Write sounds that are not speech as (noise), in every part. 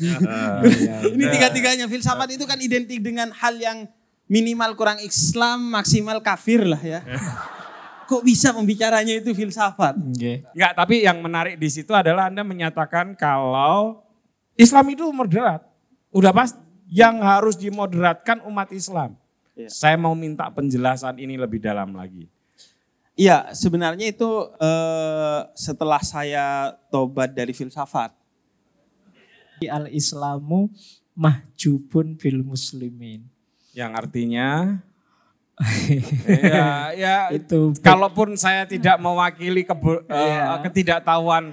(laughs) Ini tiga-tiganya filsafat itu kan identik dengan hal yang minimal kurang Islam, maksimal kafir lah ya. (laughs) Kok bisa pembicaranya itu filsafat? Enggak, tapi yang menarik di situ adalah Anda menyatakan kalau Islam itu moderat. Udah pas yang harus dimoderatkan umat Islam. Iya. Saya mau minta penjelasan ini lebih dalam lagi. Iya, sebenarnya itu eh, setelah saya tobat dari filsafat. Al-Islamu mahjubun bil muslimin. Yang artinya (laughs) ya, ya Itu kalaupun saya tidak mewakili kebo- eh, Iya. ketidaktahuan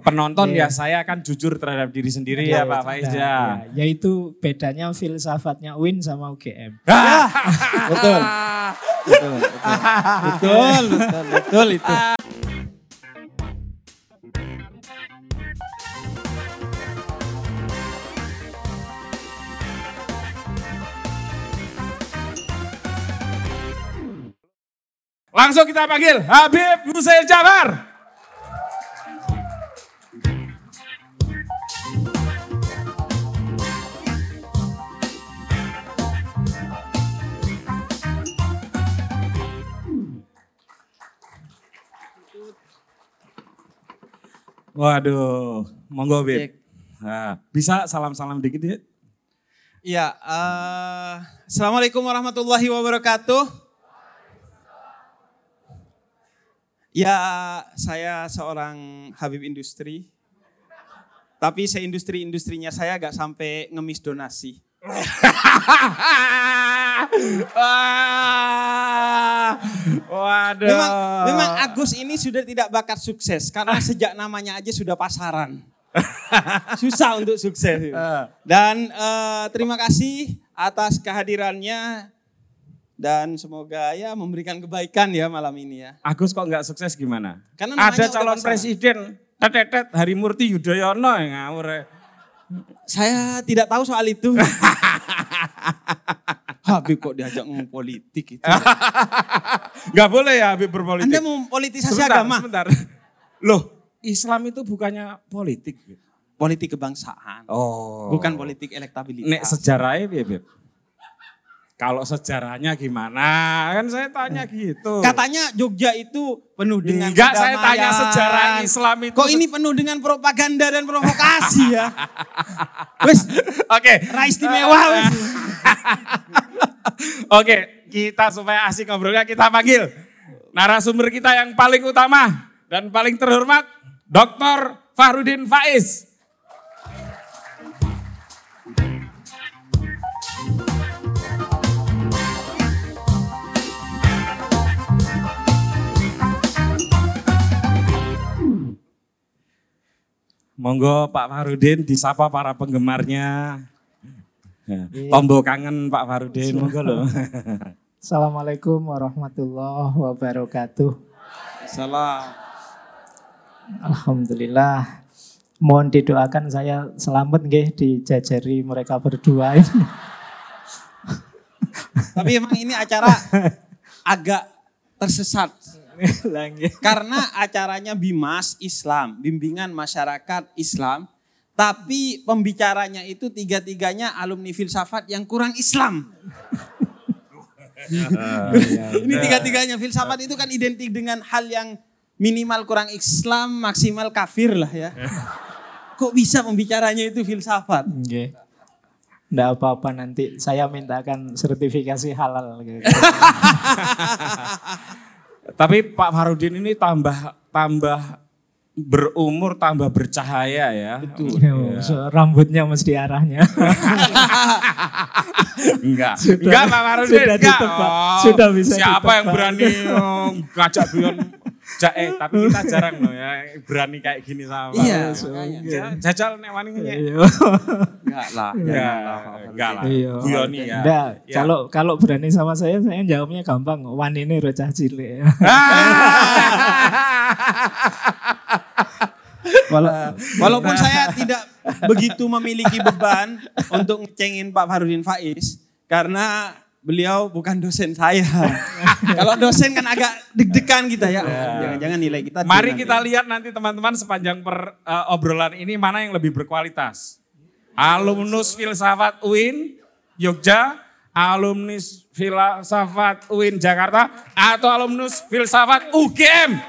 penonton Iya. ya saya akan jujur terhadap diri sendiri ya Pak Faiz Nah, ya. ya, yaitu bedanya filsafatnya UIN sama UGM. (laughs) Betul. Betul, betul. (laughs) betul, betul, betul itu. Langsung kita panggil Habib Hussein Jafar. Waduh, monggo Bib. Nah, bisa salam-salam dikit ya? Iya, eh, Assalamualaikum warahmatullahi wabarakatuh. Ya, saya seorang Habib Industri. Tapi seindustri-industrinya saya agak sampai ngemis donasi. Wah, (laughs) waduh. Memang, memang Agus ini sudah tidak bakat sukses karena sejak namanya aja sudah pasaran. (laughs) Susah untuk sukses. itu. Dan eh, terima kasih atas kehadirannya dan semoga ya memberikan kebaikan ya malam ini ya. Agus kok nggak sukses gimana? Karena Ada calon presiden, tetetet Harimurti Yudhoyono yang ngawur. ya. Saya tidak tahu soal itu. (laughs) Habib kok diajak ngomong politik itu. (laughs) Nggak boleh ya Habib berpolitik. Anda mau politisasi sebentar, agama? Sebentar. Loh, Islam itu bukannya politik. Politik kebangsaan. Oh. Bukan politik elektabilitas. Nek sejarahnya ya, Beb? Kalau sejarahnya gimana? Kan saya tanya gitu. Katanya Jogja itu penuh dengan Enggak, saya tanya sejarah Islam itu. Kok ini penuh dengan propaganda dan provokasi ya? (laughs) Wes, Oke. ra istimewa wes. (laughs) Oke, kita supaya asik ngobrolnya kita panggil narasumber kita yang paling utama dan paling terhormat, Dr. Fahrudin Faiz. Monggo Pak Fahrudin disapa para penggemarnya. Ya, Tombol kangen Pak Farudin, monggo loh. Assalamualaikum warahmatullahi wabarakatuh. Salam. Alhamdulillah. Mohon didoakan saya selamat nggih dijajari mereka berdua ini. Tapi emang ini acara agak tersesat. (laughs) Karena acaranya Bimas Islam, bimbingan masyarakat Islam. Tapi pembicaranya itu tiga-tiganya alumni filsafat yang kurang Islam. (laughs) Ini tiga-tiganya filsafat itu kan identik dengan hal yang minimal kurang Islam, maksimal kafir lah ya. Kok bisa pembicaranya itu filsafat? Nggih. Nggak apa-apa nanti saya mintakan sertifikasi halal. gitu. (laughs) Tapi Pak Farudin ini tambah tambah berumur, tambah bercahaya ya. Yo, (laughs) so, rambutnya mesti arahnya. (laughs) Enggak. Sudah- enggak Pak Farudin. sudah enggak. ditebak. Sudah bisa Siapa yang ditebak. berani oh, ngajak Bion Ja- eh, tapi kita jarang loh ya berani kayak gini sama Pak Iya, makanya. Ja- Jajal nek wani ngenyek. Iya. Enggak lah. Enggak, enggak lah. Iya. Guyoni ya. Nggak, Ya. kalau kalau berani sama saya saya jawabnya gampang. Wan ini rocah cilik. Wala- Walaupun saya tidak begitu memiliki beban untuk ngecengin Pak Farudin Faiz karena beliau bukan dosen saya. (laughs) Kalau dosen kan agak deg-degan kita ya. Jangan-jangan nilai kita. Mari kita lihat nanti teman-teman sepanjang per, eh, obrolan ini mana yang lebih berkualitas. alumnus filsafat UIN Yogyakarta, alumnus filsafat UIN Jakarta, atau alumnus filsafat UGM.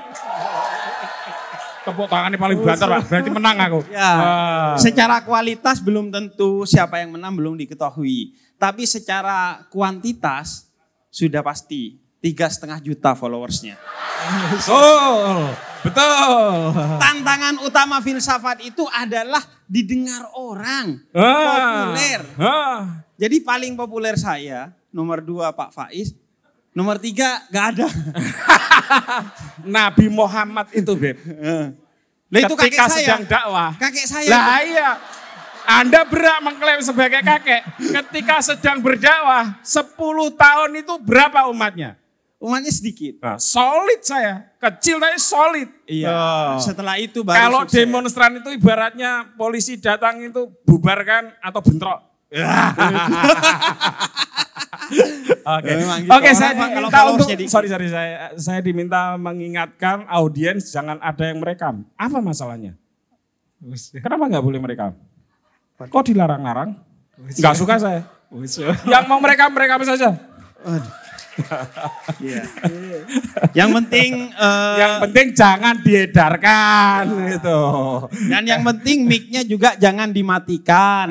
Tepuk tangannya paling banter Pak, berarti menang aku. Ya, Ah. secara kualitas belum tentu siapa yang menang belum diketahui. Tapi secara kuantitas sudah pasti tiga setengah juta followersnya. Betul, betul. Tantangan utama filsafat itu adalah didengar orang, Ah. populer. Ah. Jadi paling populer saya nomor dua Pak Faiz, nomor tiga gak ada. (laughs) Nabi Muhammad itu, Beb. Lah itu kakek saya. sedang dakwah. Kakek saya. Lah iya. Anda berak mengklaim sebagai kakek. Ketika sedang berdakwah, 10 tahun itu berapa umatnya? Umatnya sedikit. Nah, solid saya. Kecil tapi solid. Iya. Setelah itu baru Kalau sukses. demonstran itu ibaratnya polisi datang itu bubarkan atau bentrok. (laughs) Oke, gitu. oke saya diminta untuk dikit. sorry sorry saya saya diminta mengingatkan audiens jangan ada yang merekam. Apa masalahnya? Kenapa nggak boleh merekam? Kok dilarang-larang? Nggak suka saya. Yang mau merekam merekam saja. Iya. yang penting eh, Yang penting jangan diedarkan gitu. dan yang penting mic-nya juga jangan dimatikan.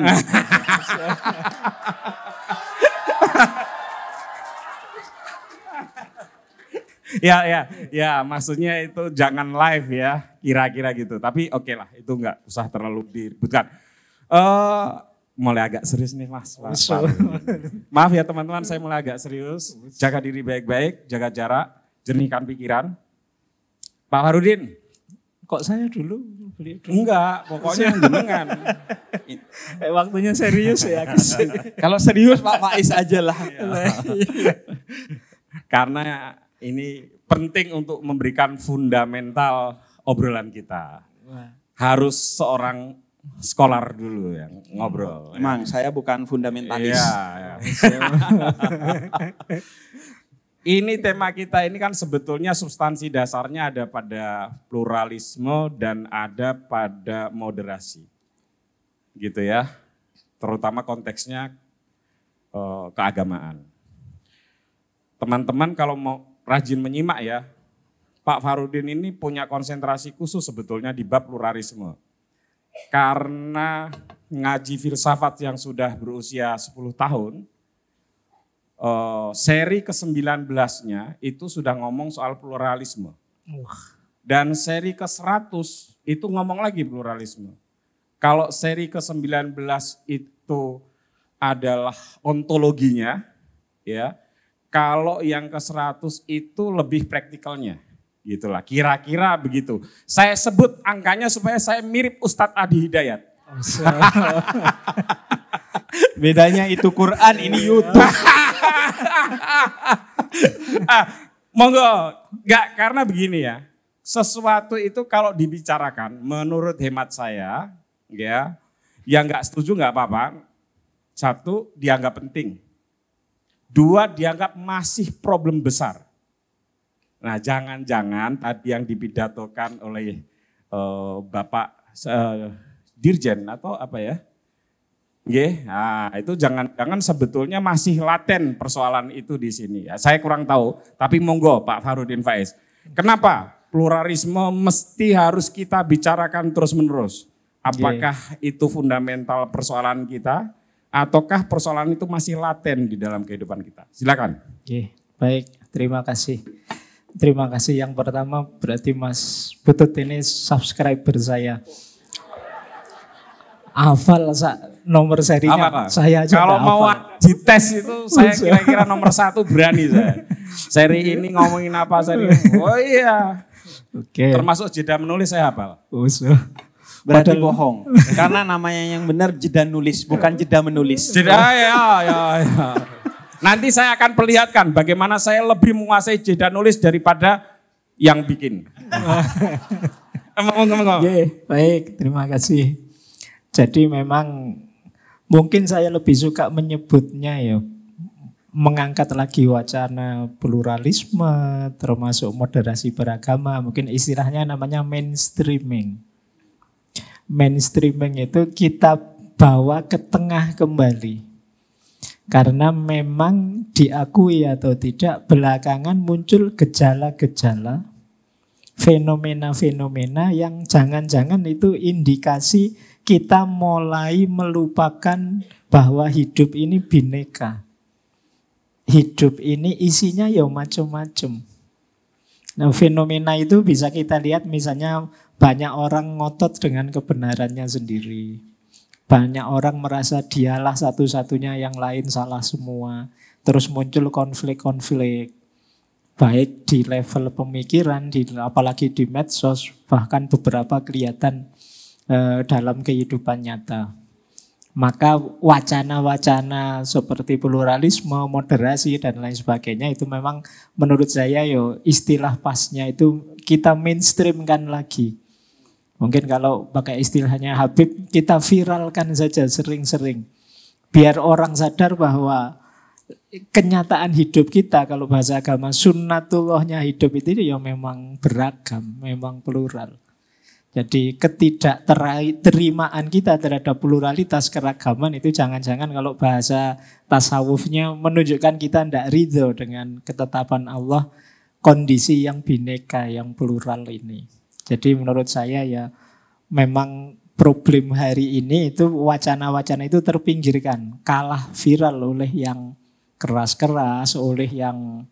ya ya ya maksudnya itu jangan live ya kira-kira gitu tapi oke lah itu nggak usah terlalu diributkan eh mulai agak serius nih mas, Mas maaf ya teman-teman saya mulai agak serius. Jaga diri baik-baik jaga jarak jernihkan pikiran. Pak Harudin Kok saya dulu? Beliau dulu. enggak pokoknya jenengan (laughs) Eh, waktunya serius ya. (laughs) Kalau serius Pak Faiz aja lah. (laughs) karena ini penting untuk memberikan fundamental obrolan kita. Harus seorang scholar dulu yang ngobrol. Emang saya bukan fundamentalis. Iya, iya. (laughs) ini tema kita ini kan sebetulnya substansi dasarnya ada pada pluralisme dan ada pada moderasi. Gitu ya. Terutama konteksnya eh, keagamaan. Teman-teman kalau mau rajin menyimak ya, Pak Farudin ini punya konsentrasi khusus sebetulnya di bab pluralisme. Karena ngaji filsafat yang sudah berusia 10 tahun, eh, seri ke-19-nya itu sudah ngomong soal pluralisme. Dan seri ke-100 itu ngomong lagi pluralisme. Kalau seri ke-19 itu adalah ontologinya, ya. Kalau yang ke-100 itu lebih praktikalnya. Gitulah, kira-kira begitu. Saya sebut angkanya supaya saya mirip Ustadz Adi Hidayat. (laughs) Bedanya itu Quran, ini YouTube. (laughs) ah, monggo, nggak karena begini ya. Sesuatu itu kalau dibicarakan, menurut hemat saya, ya, yang nggak setuju nggak apa-apa. Satu, dianggap penting. Dua, dianggap masih problem besar. Nah, jangan-jangan tadi yang dipidatokan oleh eh, Bapak eh, Dirjen atau apa ya? Nggih, nah itu jangan-jangan sebetulnya masih laten persoalan itu di sini. Ya, saya kurang tahu, tapi monggo Pak Farudin Faiz. Kenapa pluralisme mesti harus kita bicarakan terus-menerus? Apakah itu fundamental persoalan kita ataukah persoalan itu masih laten di dalam kehidupan kita? Silakan. Oke, baik. Terima kasih. Terima kasih. Yang pertama berarti Mas Butut ini subscriber saya. Hafal sa- nomor serinya. Apa, Pak? Saya aja Kalau mau dites itu saya kira-kira nomor satu berani saya. Seri ini ngomongin apa seri? Oh iya, Oke. termasuk jeda menulis saya hafal. Usul. Berarti bohong. (laughs) Karena namanya yang benar jeda nulis, bukan jeda menulis. Jeda ya, ya, ya. Nanti saya akan perlihatkan bagaimana saya lebih menguasai jeda nulis daripada yang bikin. (laughs) Oke, baik. Terima kasih. Jadi memang mungkin saya lebih suka menyebutnya ya mengangkat lagi wacana pluralisme termasuk moderasi beragama mungkin istilahnya namanya mainstreaming mainstreaming itu kita bawa ke tengah kembali. Karena memang diakui atau tidak belakangan muncul gejala-gejala fenomena-fenomena yang jangan-jangan itu indikasi kita mulai melupakan bahwa hidup ini bineka. Hidup ini isinya ya macam-macam. Nah, fenomena itu bisa kita lihat misalnya banyak orang ngotot dengan kebenarannya sendiri. Banyak orang merasa dialah satu-satunya yang lain salah semua. Terus muncul konflik-konflik. Baik di level pemikiran, di, apalagi di medsos, bahkan beberapa kelihatan eh, dalam kehidupan nyata. Maka wacana-wacana seperti pluralisme, moderasi dan lain sebagainya itu memang menurut saya yo istilah pasnya itu kita mainstreamkan lagi. Mungkin kalau pakai istilahnya Habib kita viralkan saja sering-sering. Biar orang sadar bahwa kenyataan hidup kita kalau bahasa agama sunnatullahnya hidup itu ya memang beragam, memang plural. Jadi ketidakterimaan kita terhadap pluralitas keragaman itu jangan-jangan kalau bahasa tasawufnya menunjukkan kita tidak ridho dengan ketetapan Allah kondisi yang bineka, yang plural ini. Jadi menurut saya ya memang problem hari ini itu wacana-wacana itu terpinggirkan, kalah viral oleh yang keras-keras, oleh yang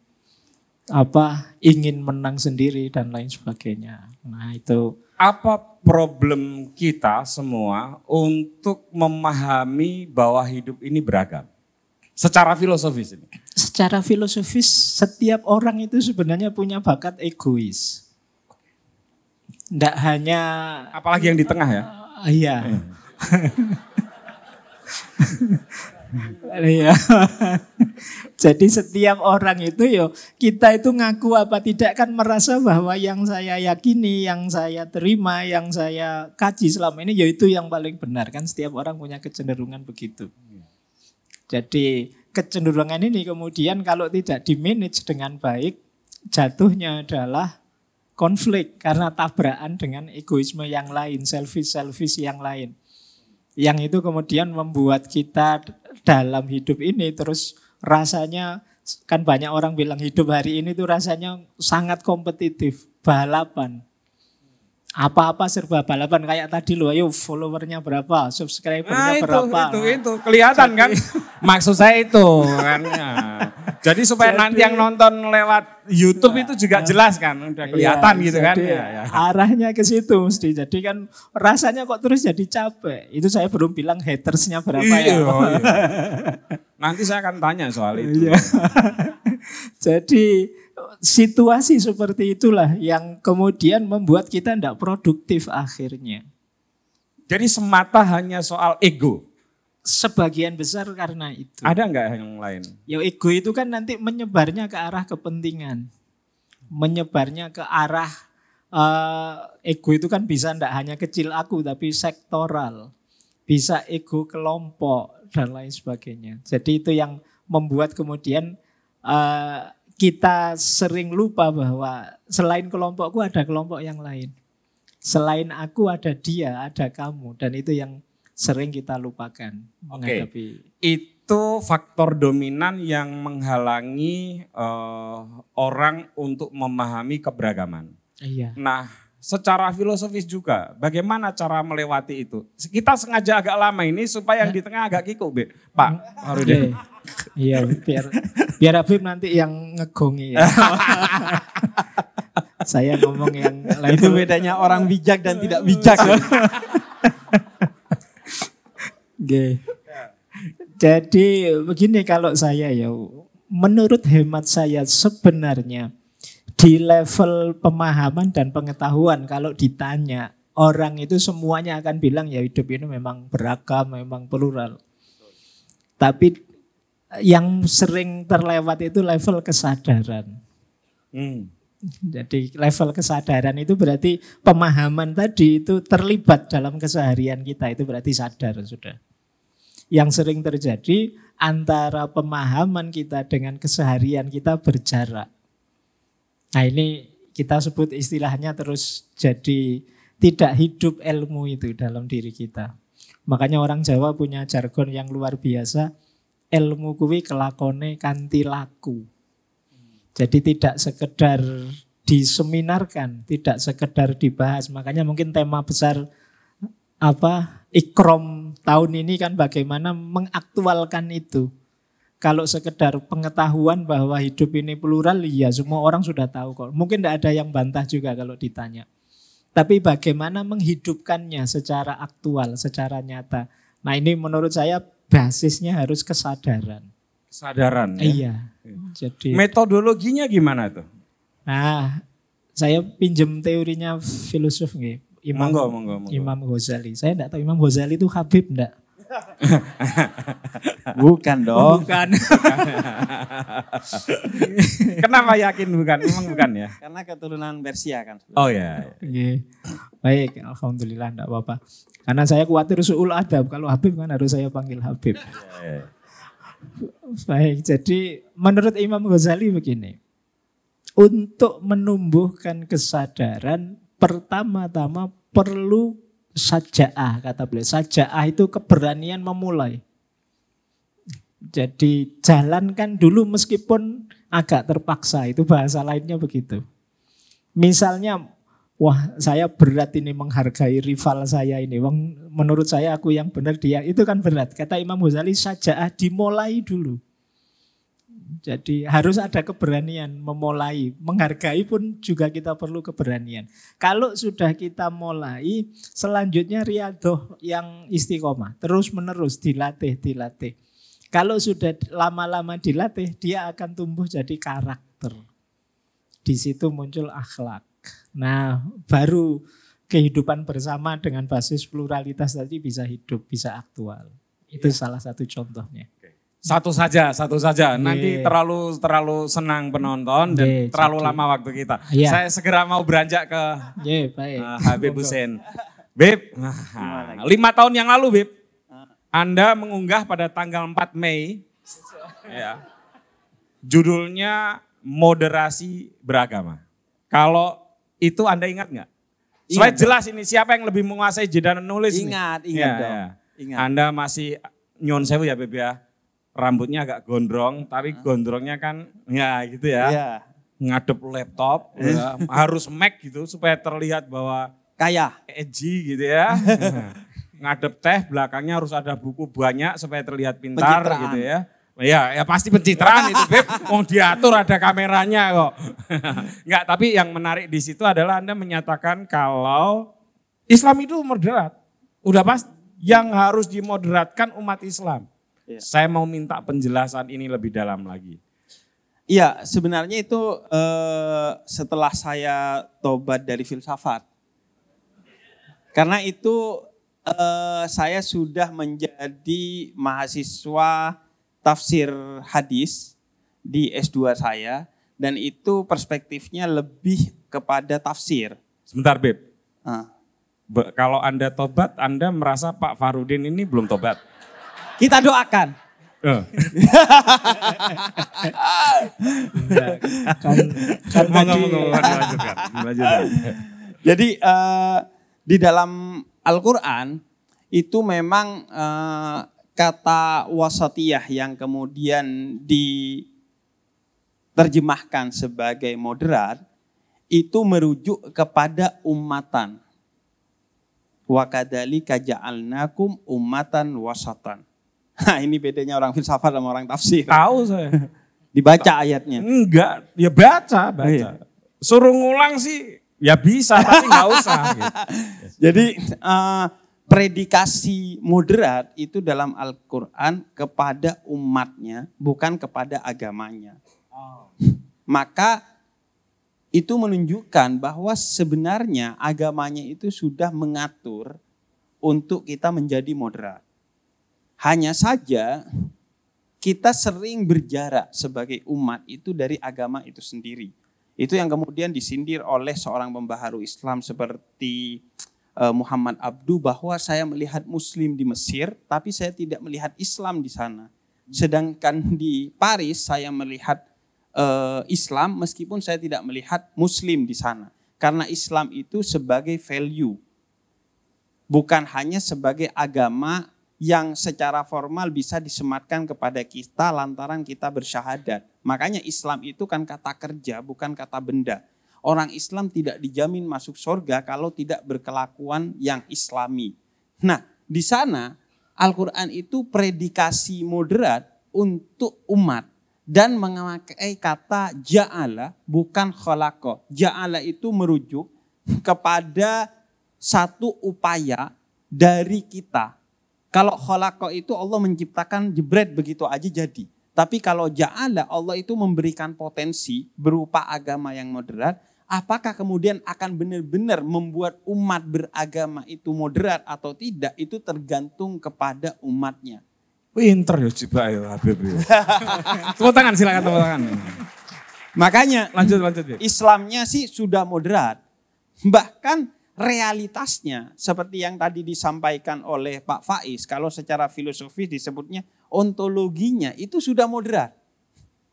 apa ingin menang sendiri dan lain sebagainya. Nah itu apa problem kita semua untuk memahami bahwa hidup ini beragam? Secara filosofis ini. Secara filosofis setiap orang itu sebenarnya punya bakat egois. Tidak hanya apalagi yang di tengah ya. Uh, iya. Iya. Jadi setiap orang itu yo kita itu ngaku apa tidak kan merasa bahwa yang saya yakini, yang saya terima, yang saya kaji selama ini yaitu yang paling benar kan setiap orang punya kecenderungan begitu. Jadi kecenderungan ini kemudian kalau tidak dimanage dengan baik jatuhnya adalah konflik karena tabrakan dengan egoisme yang lain, selfish-selfish yang lain. Yang itu kemudian membuat kita dalam hidup ini terus rasanya kan banyak orang bilang hidup hari ini tuh rasanya sangat kompetitif, balapan. Apa-apa serba balapan kayak tadi loh, ayo followernya berapa, subscribernya nah, itu, berapa. Itu, itu, kelihatan Jadi, kan? (laughs) Maksud saya itu kan. Ya. Jadi supaya jadi, nanti yang nonton lewat YouTube itu juga jelas kan, udah iya, kelihatan iya, gitu kan. Ya, ya. Arahnya ke situ mesti. Jadi kan rasanya kok terus jadi capek. Itu saya belum bilang hatersnya berapa iya, ya. Oh, iya. (laughs) Nanti saya akan tanya soal itu. Iya. (laughs) jadi situasi seperti itulah yang kemudian membuat kita tidak produktif akhirnya. Jadi semata hanya soal ego. Sebagian besar karena itu. Ada nggak yang lain? Ya ego itu kan nanti menyebarnya ke arah kepentingan. Menyebarnya ke arah uh, ego itu kan bisa tidak hanya kecil aku tapi sektoral. Bisa ego kelompok dan lain sebagainya. Jadi itu yang membuat kemudian uh, kita sering lupa bahwa selain kelompokku ada kelompok yang lain. Selain aku ada dia, ada kamu. Dan itu yang sering kita lupakan. Oke, okay. itu faktor dominan yang menghalangi uh, orang untuk memahami keberagaman. Iya. Nah, secara filosofis juga, bagaimana cara melewati itu? Kita sengaja agak lama ini supaya yang di tengah agak kikuk, Be. Pak, Harudin. Iya, biar biar Habib nanti yang ngegongi ya. (laughs) Saya ngomong yang lain. Itu bedanya orang bijak dan tidak bijak. (laughs) Oke. Jadi begini kalau saya ya, menurut hemat saya sebenarnya di level pemahaman dan pengetahuan kalau ditanya orang itu semuanya akan bilang ya hidup ini memang beragam, memang plural. Tapi yang sering terlewat itu level kesadaran. Hmm. Jadi level kesadaran itu berarti pemahaman tadi itu terlibat dalam keseharian kita itu berarti sadar sudah. Yang sering terjadi antara pemahaman kita dengan keseharian kita berjarak. Nah ini kita sebut istilahnya terus jadi tidak hidup ilmu itu dalam diri kita. Makanya orang Jawa punya jargon yang luar biasa. Ilmu kuwi kelakone kanti laku. Jadi tidak sekedar diseminarkan, tidak sekedar dibahas. Makanya mungkin tema besar apa ikrom tahun ini kan bagaimana mengaktualkan itu. Kalau sekedar pengetahuan bahwa hidup ini plural, ya semua orang sudah tahu kok. Mungkin tidak ada yang bantah juga kalau ditanya. Tapi bagaimana menghidupkannya secara aktual, secara nyata. Nah ini menurut saya basisnya harus kesadaran. Kesadaran ya. Iya. Jadi Metodologinya gimana tuh? Nah, saya pinjem teorinya filosof nih. Imam, Monggo, monggo, monggo. Imam Ghazali. Saya enggak tahu Imam Ghazali itu Habib enggak? (laughs) Bukan dong. Bukan. (laughs) Kenapa yakin bukan? Memang bukan ya? Karena keturunan Persia kan. Oh ya. Oke. Baik, alhamdulillah enggak apa-apa. Karena saya khawatir suul adab. Kalau Habib kan harus saya panggil Habib. Ya, Baik, jadi menurut Imam Ghazali begini. Untuk menumbuhkan kesadaran, pertama-tama perlu sajaah, kata beliau. Sajaah itu keberanian memulai. Jadi jalankan dulu meskipun agak terpaksa, itu bahasa lainnya begitu. Misalnya, wah saya berat ini menghargai rival saya ini. Menurut saya aku yang benar dia, itu kan berat. Kata Imam Ghazali, sajaah dimulai dulu. Jadi harus ada keberanian memulai. Menghargai pun juga kita perlu keberanian. Kalau sudah kita mulai, selanjutnya riadoh yang istiqomah. Terus menerus dilatih, dilatih. Kalau sudah lama-lama dilatih, dia akan tumbuh jadi karakter. Di situ muncul akhlak. Nah, baru kehidupan bersama dengan basis pluralitas tadi bisa hidup, bisa aktual. Itu salah satu contohnya. Satu saja, satu saja. Nanti Iya. terlalu terlalu senang penonton dan terlalu jadi- lama waktu kita. Iya. Saya segera mau beranjak ke Ya, baik. uh, Habib Hussein. Beb, nah, lima tahun yang lalu Beb, Anda mengunggah pada tanggal 4 Mei, ya, judulnya moderasi beragama. Kalau itu Anda ingat nggak? Supaya Ingat, jelas ini siapa yang lebih menguasai jeda nulis nih. Ingat, ingat Ya, dong. ya. Ingat. Anda masih nyon sewu ya Beb ya. Rambutnya agak gondrong, tapi gondrongnya kan ya gitu ya. Iya. Ngadep laptop, (laughs) ya, harus Mac gitu supaya terlihat bahwa Kaya. edgy gitu ya. (laughs) Ngadep teh, belakangnya harus ada buku banyak supaya terlihat pintar Pencitraan. gitu ya. Ya, ya pasti pencitraan itu Beb. Mau diatur ada kameranya kok. (laughs) Enggak, tapi yang menarik di situ adalah Anda menyatakan kalau Islam itu moderat. Udah pas yang harus dimoderatkan umat Islam. Iya. Saya mau minta penjelasan ini lebih dalam lagi. Iya, sebenarnya itu eh, setelah saya tobat dari filsafat. Karena itu eh, saya sudah menjadi mahasiswa tafsir hadis di S2 saya dan itu perspektifnya lebih kepada tafsir. Sebentar Beb, Ah. Be- kalau Anda tobat, Anda merasa Pak Farudin ini belum tobat. Kita doakan. Eh, kan, kan tadi-. Jadi eh, di dalam Al-Quran itu memang eh, kata wasatiyah yang kemudian diterjemahkan sebagai moderat itu merujuk kepada umatan. Wa kadzalika ja'alnakum ummatan wasatan. Nah, ini bedanya orang filsafat sama orang tafsir. Tahu saya. (laughs) Dibaca ayatnya. Enggak, ya baca, baca. Iya. Suruh ngulang sih, ya bisa, tapi nggak (laughs) usah. gitu. Jadi eh, predikasi moderat itu dalam Al-Quran kepada umatnya, bukan kepada agamanya. Maka itu menunjukkan bahwa sebenarnya agamanya itu sudah mengatur untuk kita menjadi moderat. Hanya saja kita sering berjarak sebagai umat itu dari agama itu sendiri. Itu yang kemudian disindir oleh seorang pembaharu Islam seperti eh, Muhammad Abdu bahwa saya melihat muslim di Mesir tapi saya tidak melihat Islam di sana. Sedangkan di Paris saya melihat eh, Islam meskipun saya tidak melihat muslim di sana. Karena Islam itu sebagai value. bukan hanya sebagai agama yang secara formal bisa disematkan kepada kita lantaran kita bersyahadat. Makanya Islam itu kan kata kerja, bukan kata benda. Orang Islam tidak dijamin masuk surga kalau tidak berkelakuan yang islami. Nah, di sana Al-Quran itu predikasi moderat untuk umat dan memakai kata ja'ala bukan khalaqo. Ja'ala itu merujuk kepada satu upaya dari kita kalau kholako itu Allah menciptakan jebret begitu aja jadi. Tapi kalau ja'ala Allah itu memberikan potensi berupa agama yang moderat. Apakah kemudian akan benar-benar membuat umat beragama itu moderat atau tidak itu tergantung kepada umatnya. Pinter ya coba ya Habib. (laughs) tepuk tangan silakan tepuk tangan. Makanya Lanjut lanjut ya. Islamnya sih sudah moderat. Bahkan realitasnya seperti yang tadi disampaikan oleh Pak Faiz, kalau secara filosofis disebutnya ontologinya itu sudah moderat.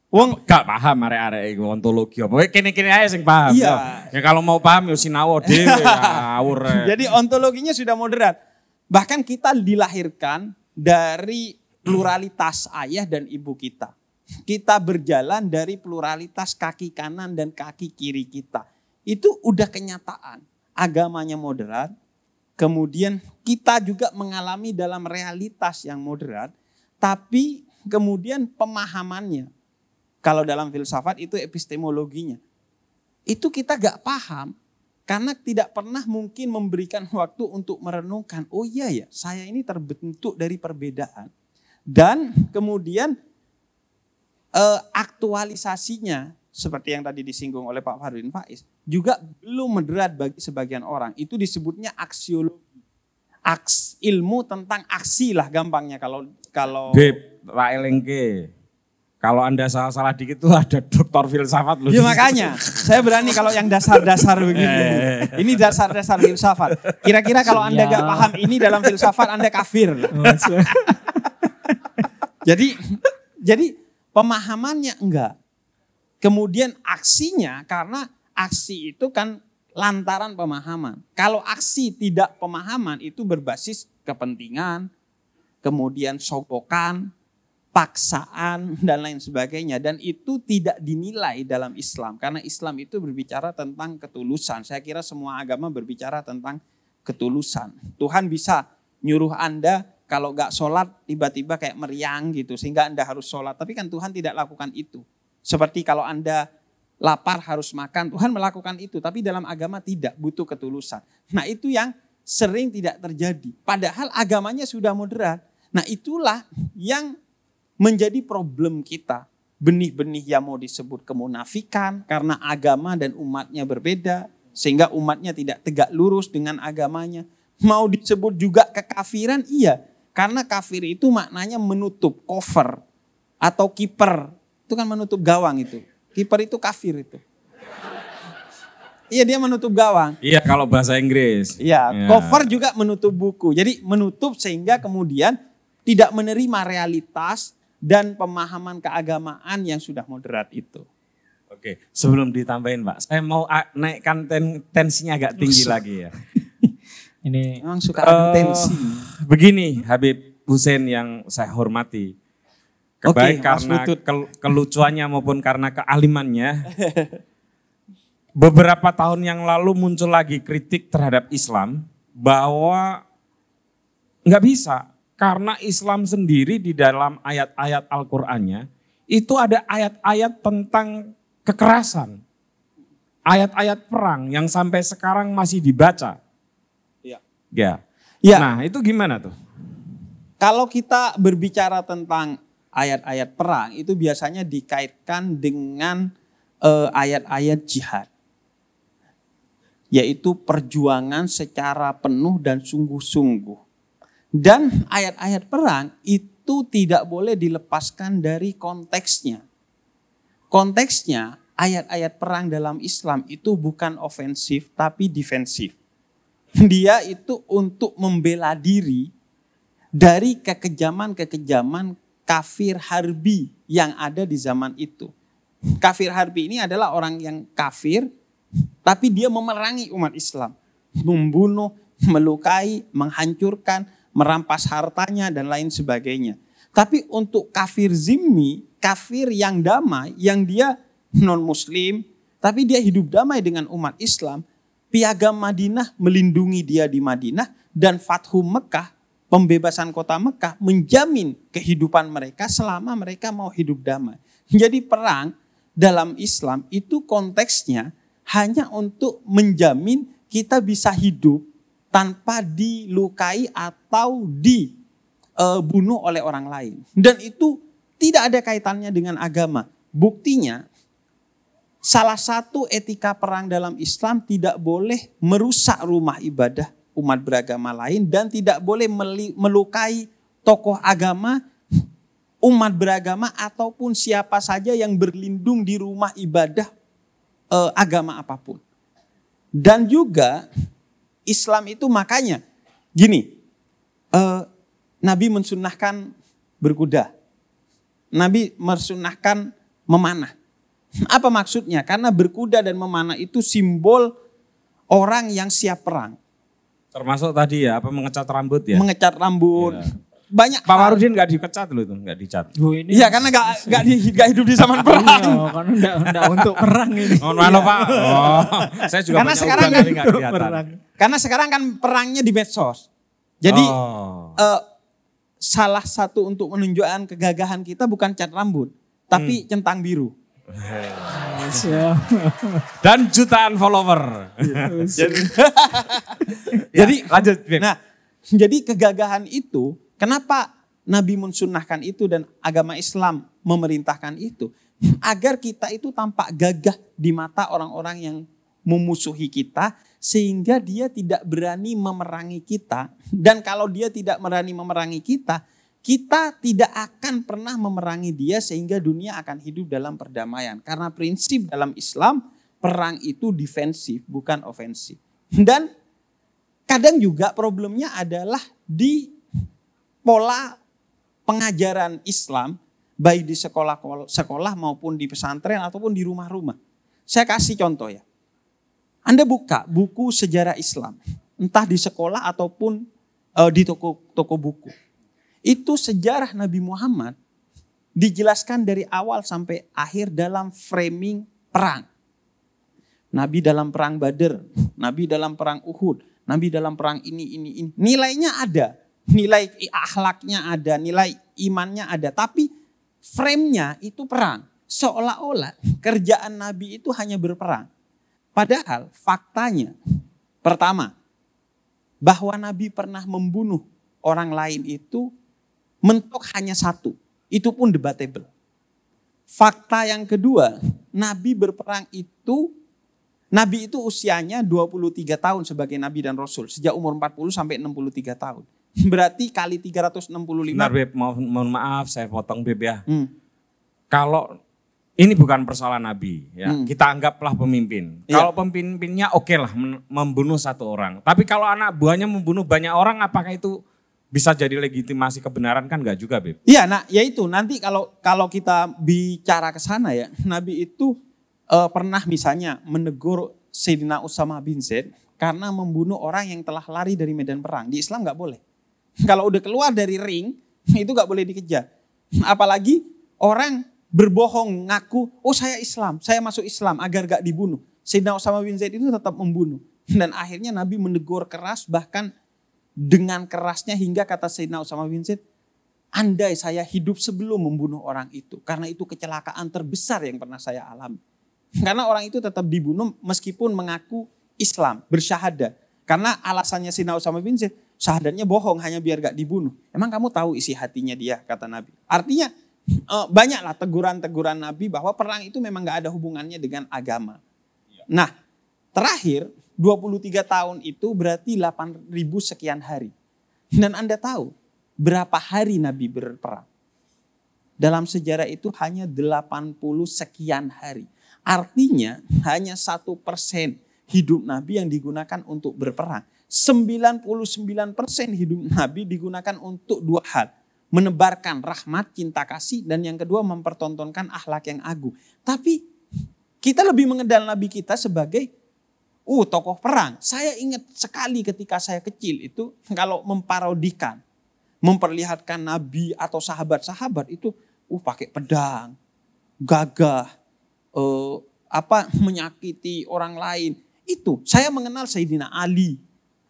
Wong Gak paham arek-arek ontologi apa. Kene-kene ae sing paham. Iya. Ya kalau mau paham ya sinawo dhewe (laughs) ngawur. eh. Jadi ontologinya sudah moderat. Bahkan kita dilahirkan dari pluralitas ayah dan ibu kita. Kita berjalan dari pluralitas kaki kanan dan kaki kiri kita. Itu udah kenyataan. Agamanya moderat. Kemudian kita juga mengalami dalam realitas yang moderat. Tapi kemudian pemahamannya. Kalau dalam filsafat itu epistemologinya. Itu kita gak paham karena tidak pernah mungkin memberikan (laughs) waktu untuk merenungkan, oh iya ya, saya ini terbentuk dari perbedaan. Dan kemudian eh, aktualisasinya, seperti yang tadi disinggung oleh Pak Fardin Faiz, juga belum moderat bagi sebagian orang. Itu disebutnya aksiologi. Aks, ilmu tentang aksi lah gampangnya kalau kalau Beb, Pak Elengke. Kalau Anda salah-salah dikit tuh ada dokter filsafat loh. Ya makanya, saya berani kalau yang dasar-dasar (laughs) begini. Ini dasar-dasar filsafat. Kira-kira kalau Anda Ya. gak paham ini dalam filsafat, Anda kafir. (laughs) (laughs) Jadi jadi pemahamannya enggak. Kemudian aksinya karena aksi itu kan lantaran pemahaman. Kalau aksi tidak pemahaman itu berbasis kepentingan, kemudian sogokan, paksaan (laughs) dan lain sebagainya dan itu tidak dinilai dalam Islam karena Islam itu berbicara tentang ketulusan. Saya kira semua agama berbicara tentang ketulusan. Tuhan bisa nyuruh Anda kalau nggak sholat tiba-tiba kayak meriang gitu sehingga Anda harus sholat. Tapi kan Tuhan tidak lakukan itu. Seperti kalau Anda lapar harus makan, Tuhan melakukan itu. Tapi dalam agama tidak butuh ketulusan. Nah itu yang sering tidak terjadi. Padahal agamanya sudah moderat. Nah itulah yang menjadi problem kita. Benih-benih yang mau disebut kemunafikan karena agama dan umatnya berbeda. Sehingga umatnya tidak tegak lurus dengan agamanya. Mau disebut juga kekafiran, iya. Karena kafir itu maknanya menutup, cover. Atau kiper. Itu kan menutup gawang itu. Kiper itu kafir itu. Iya dia menutup gawang. Iya kalau bahasa Inggris. Iya, Ya. cover juga menutup buku. Jadi menutup sehingga kemudian tidak menerima realitas dan pemahaman keagamaan yang sudah moderat itu. Oke, sebelum ditambahin Pak, saya mau ah, naikkan ten- tensinya agak tinggi lagi ya. (laughs) Ini Memang suka ada tensi. begini Habib Hussein yang saya hormati. Oke, Baik karena kel- kelucuannya maupun karena kealimannya. Beberapa tahun yang lalu muncul lagi kritik terhadap Islam bahwa nggak bisa karena Islam sendiri di dalam ayat-ayat Al-Qur'annya itu ada ayat-ayat tentang kekerasan. Ayat-ayat perang yang sampai sekarang masih dibaca. Iya. Ya. Ya. Nah, itu gimana tuh? Kalau kita berbicara tentang ayat-ayat perang itu biasanya dikaitkan dengan eh, ayat-ayat jihad. Yaitu perjuangan secara penuh dan sungguh-sungguh. Dan ayat-ayat perang itu tidak boleh dilepaskan dari konteksnya. Konteksnya ayat-ayat perang dalam Islam itu bukan ofensif tapi defensif. Dia itu untuk membela diri dari kekejaman-kekejaman kafir harbi yang ada di zaman itu. Kafir harbi ini adalah orang yang kafir, tapi dia memerangi umat Islam. Membunuh melukai, menghancurkan, merampas hartanya dan lain sebagainya. Tapi untuk kafir zimmi, kafir yang damai, yang dia non muslim, tapi dia hidup damai dengan umat Islam, piagam Madinah melindungi dia di Madinah dan Fathu Mekah, pembebasan kota Mekah menjamin kehidupan mereka selama mereka mau hidup damai. Jadi perang dalam Islam itu konteksnya hanya untuk menjamin kita bisa hidup tanpa dilukai atau dibunuh oleh orang lain. Dan itu tidak ada kaitannya dengan agama. Buktinya salah satu etika perang dalam Islam tidak boleh merusak rumah ibadah umat beragama lain dan tidak boleh melukai tokoh agama umat beragama ataupun siapa saja yang berlindung di rumah ibadah eh, agama apa pun. Dan juga Islam itu makanya gini, eh, Nabi mensunahkan berkuda, Nabi mensunahkan memanah. Apa maksudnya? Karena berkuda dan memanah itu simbol orang yang siap perang. Termasuk tadi ya, apa mengecat rambut ya? Mengecat rambut. Ya banyak Pak Marudin nggak dipecat loh itu, nggak dicat. Iya karena nggak nggak di, gak hidup di zaman perang. Iya, karena enggak, enggak untuk perang ini. Oh, mana Pak? Oh, saya juga karena sekarang kan, perang. Karena sekarang kan perangnya di medsos. Jadi oh. uh, salah satu untuk menunjukkan kegagahan kita bukan cat rambut, tapi hmm. centang biru. (laughs) Dan jutaan follower. jadi, (laughs) jadi lanjut. Nah, jadi kegagahan itu Kenapa Nabi mensunahkan itu dan agama Islam memerintahkan itu? Agar kita itu tampak gagah di mata orang-orang yang memusuhi kita sehingga dia tidak berani memerangi kita. Dan kalau dia tidak berani memerangi kita, kita tidak akan pernah memerangi dia sehingga dunia akan hidup dalam perdamaian. Karena prinsip dalam Islam, perang itu defensif bukan ofensif. Dan kadang juga problemnya adalah di pola pengajaran Islam baik di sekolah sekolah maupun di pesantren ataupun di rumah-rumah. Saya kasih contoh ya. Anda buka buku sejarah Islam, entah di sekolah ataupun uh, di toko toko buku. Itu sejarah Nabi Muhammad dijelaskan dari awal sampai akhir dalam framing perang. Nabi dalam perang Badr, Nabi dalam perang Uhud, Nabi dalam perang ini ini ini. Nilainya ada, nilai akhlaknya ada, nilai imannya ada, tapi frame-nya itu perang. Seolah-olah kerjaan Nabi itu hanya berperang. Padahal faktanya, pertama, bahwa Nabi pernah membunuh orang lain itu mentok hanya satu. Itu pun debatable. Fakta yang kedua, Nabi berperang itu Nabi itu usianya 23 tahun sebagai nabi dan rasul, sejak umur 40 sampai 63 tahun. (laughs) Berarti kali 365. Benar Beb, mohon, mohon maaf saya potong Beb ya. Hmm. Kalau ini bukan persoalan Nabi ya. Hmm. Kita anggaplah pemimpin. Ya. Kalau pemimpinnya oke okay lah membunuh satu orang. Tapi kalau anak buahnya membunuh banyak orang apakah itu bisa jadi legitimasi kebenaran kan enggak juga Beb? Iya nah ya itu nanti kalau kalau kita bicara ke sana ya. (laughs) Nabi itu uh, pernah misalnya menegur Sayyidina Usama bin Zaid karena membunuh orang yang telah lari dari medan perang. Di Islam nggak boleh. (laughs) Kalau udah keluar dari ring, (laughs) itu gak boleh dikejar. Apalagi orang berbohong ngaku, oh saya Islam, saya masuk Islam agar gak dibunuh. Sayyidina Osama bin Zaid itu tetap membunuh. Dan akhirnya Nabi menegur keras bahkan dengan kerasnya hingga kata Sayyidina Osama bin Zaid, andai saya hidup sebelum membunuh orang itu. Karena itu kecelakaan terbesar yang pernah saya alami. Karena orang itu tetap dibunuh meskipun mengaku Islam, bersyahadat. Karena alasannya Sayyidina Osama bin Zaid, syahadatnya bohong hanya biar gak dibunuh. Emang kamu tahu isi hatinya dia, kata Nabi. Artinya eh, banyaklah teguran-teguran Nabi bahwa perang itu memang gak ada hubungannya dengan agama. Nah, terakhir 23 tahun itu berarti 8 ribu sekian hari. Dan Anda tahu berapa hari Nabi berperang? Dalam sejarah itu hanya 80 sekian hari. Artinya hanya satu persen hidup Nabi yang digunakan untuk berperang. 99% hidup Nabi digunakan untuk dua hal. Menebarkan rahmat, cinta kasih, dan yang kedua mempertontonkan akhlak yang agung. Tapi kita lebih mengenal Nabi kita sebagai uh tokoh perang. Saya ingat sekali ketika saya kecil itu kalau memparodikan, memperlihatkan nabi atau sahabat-sahabat itu uh pakai pedang, gagah, uh, apa (laughs) menyakiti orang lain. Itu saya mengenal Sayyidina Ali,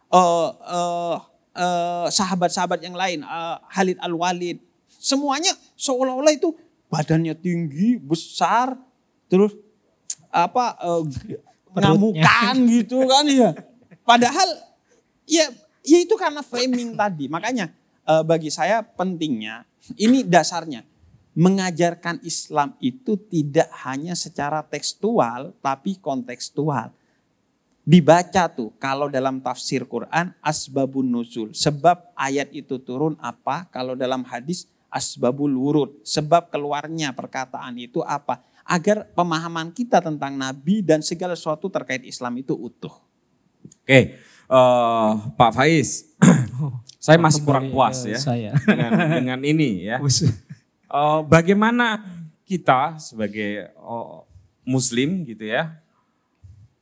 uh, uh, sahabat-sahabat yang lain, uh, Khalid Al-Walid. Semuanya seolah-olah itu badannya tinggi, besar, terus apa uh, ngamukan gitu kan ya. Padahal ya ya itu karena framing tadi. Makanya uh, bagi saya pentingnya ini dasarnya mengajarkan Islam itu tidak hanya secara tekstual tapi kontekstual. Dibaca tuh kalau dalam tafsir Quran asbabun nuzul. Sebab ayat itu turun apa? Kalau dalam hadis asbabul wurud. Sebab keluarnya perkataan itu apa? Agar pemahaman kita tentang Nabi dan segala sesuatu terkait Islam itu utuh. Oke, uh, Pak Faiz, (clears throat) saya masih kurang puas ya saya. (laughs) dengan, dengan ini ya. Uh, bagaimana kita sebagai uh, Muslim gitu ya,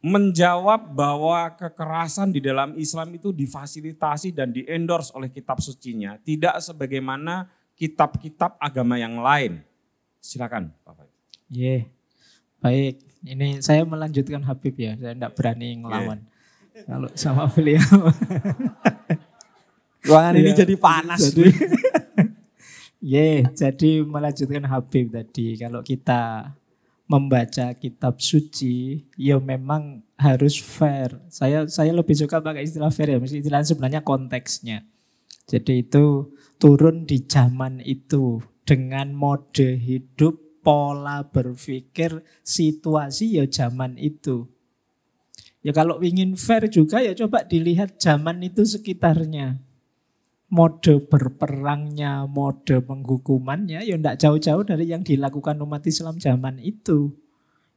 menjawab bahwa kekerasan di dalam Islam itu difasilitasi dan diendorse oleh kitab sucinya, tidak sebagaimana kitab-kitab agama yang lain. Silakan, Pak Faiz. Yeah. Baik, ini saya melanjutkan Habib ya, saya tidak berani ngelawan. Yeah. Kalau sama beliau. (laughs) Ruangan ini Yeah. jadi panas. Jadi, (laughs) yeah, jadi melanjutkan Habib tadi. Kalau kita membaca kitab suci, ya memang harus fair. Saya saya lebih suka pakai istilah fair ya, mesti istilah sebenarnya konteksnya. Jadi itu turun di zaman itu dengan mode hidup, pola berpikir, situasi ya zaman itu. Ya kalau ingin fair juga ya coba dilihat zaman itu sekitarnya. Mode berperangnya, mode penghukumannya ya tidak jauh-jauh dari yang dilakukan umat Islam zaman itu.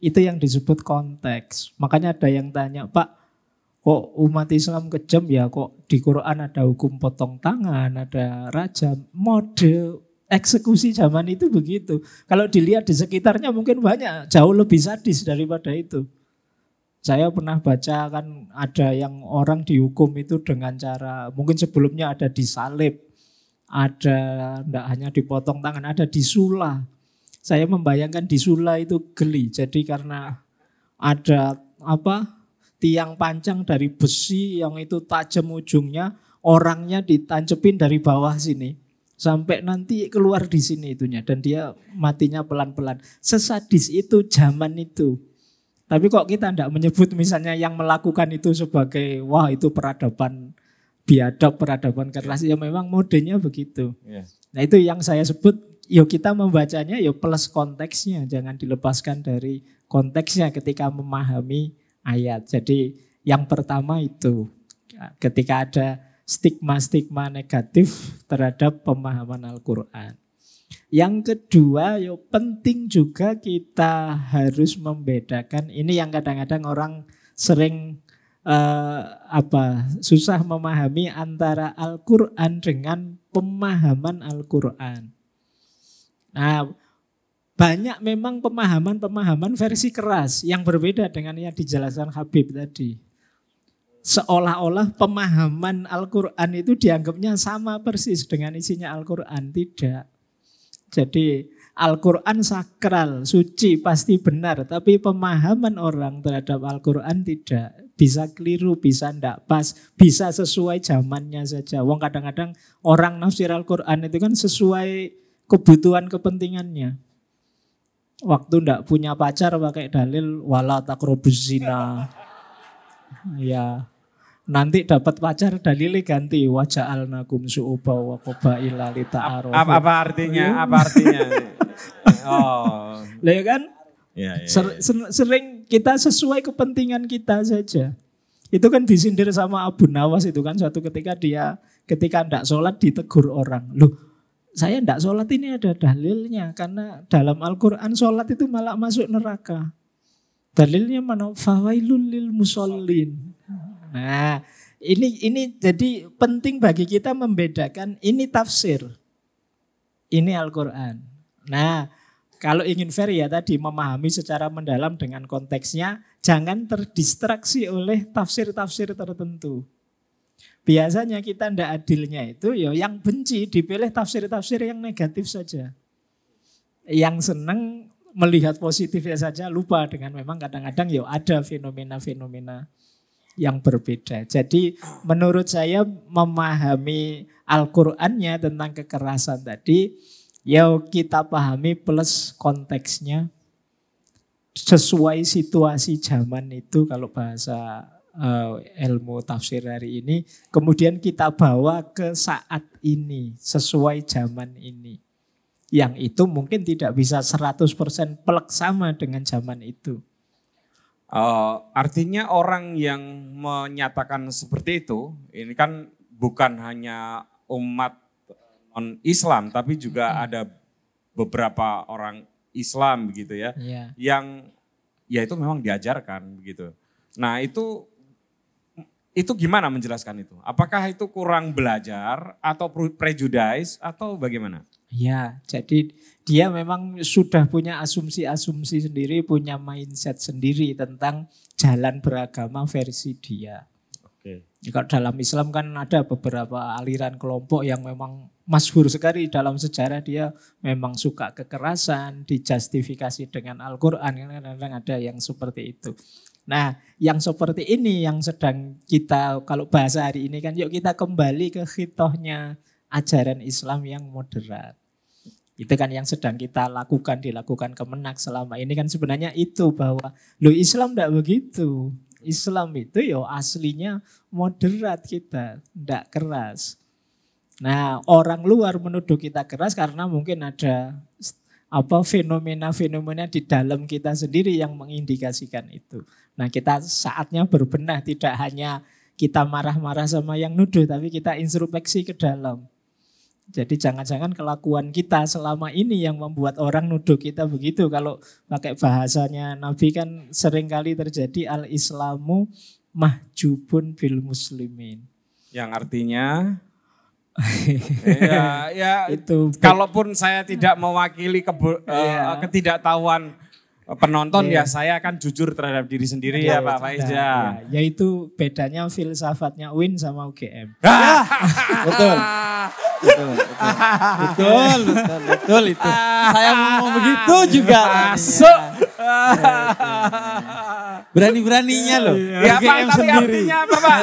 Itu yang disebut konteks. Makanya ada yang tanya, Pak, kok umat Islam kejam ya kok di Quran ada hukum potong tangan, ada rajam. Mode eksekusi zaman itu begitu. Kalau dilihat di sekitarnya mungkin banyak jauh lebih sadis daripada itu. Saya pernah baca kan ada yang orang dihukum itu dengan cara mungkin sebelumnya ada disalib, ada tidak hanya dipotong tangan, ada disula. Saya membayangkan disula itu geli. Jadi karena ada apa tiang pancang dari besi yang itu tajam ujungnya, orangnya ditancepin dari bawah sini sampai nanti keluar di sini itunya dan dia matinya pelan-pelan. Sesadis itu zaman itu. Tapi kok kita tidak menyebut misalnya yang melakukan itu sebagai wah itu peradaban biadab, peradaban keras. Ya memang modenya begitu. Yeah. Nah itu yang saya sebut, yuk kita membacanya yuk plus konteksnya. Jangan dilepaskan dari konteksnya ketika memahami ayat. Jadi yang pertama itu ketika ada stigma-stigma negatif terhadap pemahaman Al-Quran. Yang kedua, yo penting juga kita harus membedakan ini yang kadang-kadang orang sering eh, apa susah memahami antara Al-Qur'an dengan pemahaman Al-Qur'an. Nah, banyak memang pemahaman-pemahaman versi keras yang berbeda dengan yang dijelaskan Habib tadi. Seolah-olah pemahaman Al-Qur'an itu dianggapnya sama persis dengan isinya Al-Qur'an, tidak. Jadi Al-Quran sakral, suci, pasti benar. Tapi pemahaman orang terhadap Al-Quran tidak. Bisa keliru, bisa tidak pas, bisa sesuai zamannya saja. Wong kadang-kadang orang nafsir Al-Quran itu kan sesuai kebutuhan kepentingannya. Waktu ndak punya pacar pakai dalil wala takrobus zina. Ya, nanti dapat pacar dalilnya ganti wajah alnakum su'uba wa qabaila. Apa, apa artinya? Apa artinya? (laughs) oh, Lah ya kan ya, ya, ser- sering kita sesuai kepentingan kita saja. Itu kan disindir sama Abu Nawas itu kan suatu ketika dia ketika ndak sholat ditegur orang. Loh saya ndak sholat ini ada dalilnya karena dalam Al-Quran sholat itu malah masuk neraka. Dalilnya mana? Fawailul lil musallin. Nah, ini ini jadi penting bagi kita membedakan ini tafsir. Ini Al-Qur'an. Nah, kalau ingin fair ya tadi memahami secara mendalam dengan konteksnya, jangan terdistraksi oleh tafsir-tafsir tertentu. Biasanya kita ndak adilnya itu ya yang benci dipilih tafsir-tafsir yang negatif saja. Yang senang melihat positifnya saja lupa dengan memang kadang-kadang ya ada fenomena-fenomena yang berbeda. Jadi menurut saya memahami Al-Qur'annya tentang kekerasan tadi ya kita pahami plus konteksnya sesuai situasi zaman itu kalau bahasa uh, ilmu tafsir hari ini kemudian kita bawa ke saat ini sesuai zaman ini yang itu mungkin tidak bisa 100% plek sama dengan zaman itu. Uh, artinya orang yang menyatakan seperti itu, ini kan bukan hanya umat non Islam, tapi juga hmm. ada beberapa orang Islam begitu ya, yeah. yang ya itu memang diajarkan begitu. Nah itu itu gimana menjelaskan itu? Apakah itu kurang belajar atau prejudice atau bagaimana? Ya, jadi dia memang sudah punya asumsi-asumsi sendiri, punya mindset sendiri tentang jalan beragama versi dia. Oke. Kalau dalam Islam kan ada beberapa aliran kelompok yang memang masyhur sekali dalam sejarah dia memang suka kekerasan, dijustifikasi dengan Al-Qur'an, kadang-kadang ada yang seperti itu. Nah, yang seperti ini yang sedang kita kalau bahasa hari ini kan yuk kita kembali ke hitohnya ajaran Islam yang moderat. Itu kan yang sedang kita lakukan, dilakukan kemenak selama ini kan sebenarnya itu bahwa lo Islam tidak begitu. Islam itu yo aslinya moderat kita, tidak keras. Nah orang luar menuduh kita keras karena mungkin ada apa fenomena-fenomena di dalam kita sendiri yang mengindikasikan itu. Nah kita saatnya berbenah tidak hanya kita marah-marah sama yang nuduh tapi kita introspeksi ke dalam. Jadi jangan-jangan kelakuan kita selama ini yang membuat orang nuduh kita begitu. Kalau pakai bahasanya Nabi kan sering kali terjadi al-islamu mahjubun bil muslimin. Yang artinya (laughs) ya, ya itu kalaupun saya tidak mewakili ke, uh, ketidaktahuan penonton ya. ya saya akan jujur terhadap diri sendiri ya, ya Pak Faiz ya. ya. Yaitu bedanya filsafatnya UIN sama UGM. Ah, (laughs) betul. Betul, betul, betul, betul, betul itu. Saya mau ngomong begitu juga. Masuk. Berani-beraninya loh. Ya, Pak, tapi artinya apa Pak?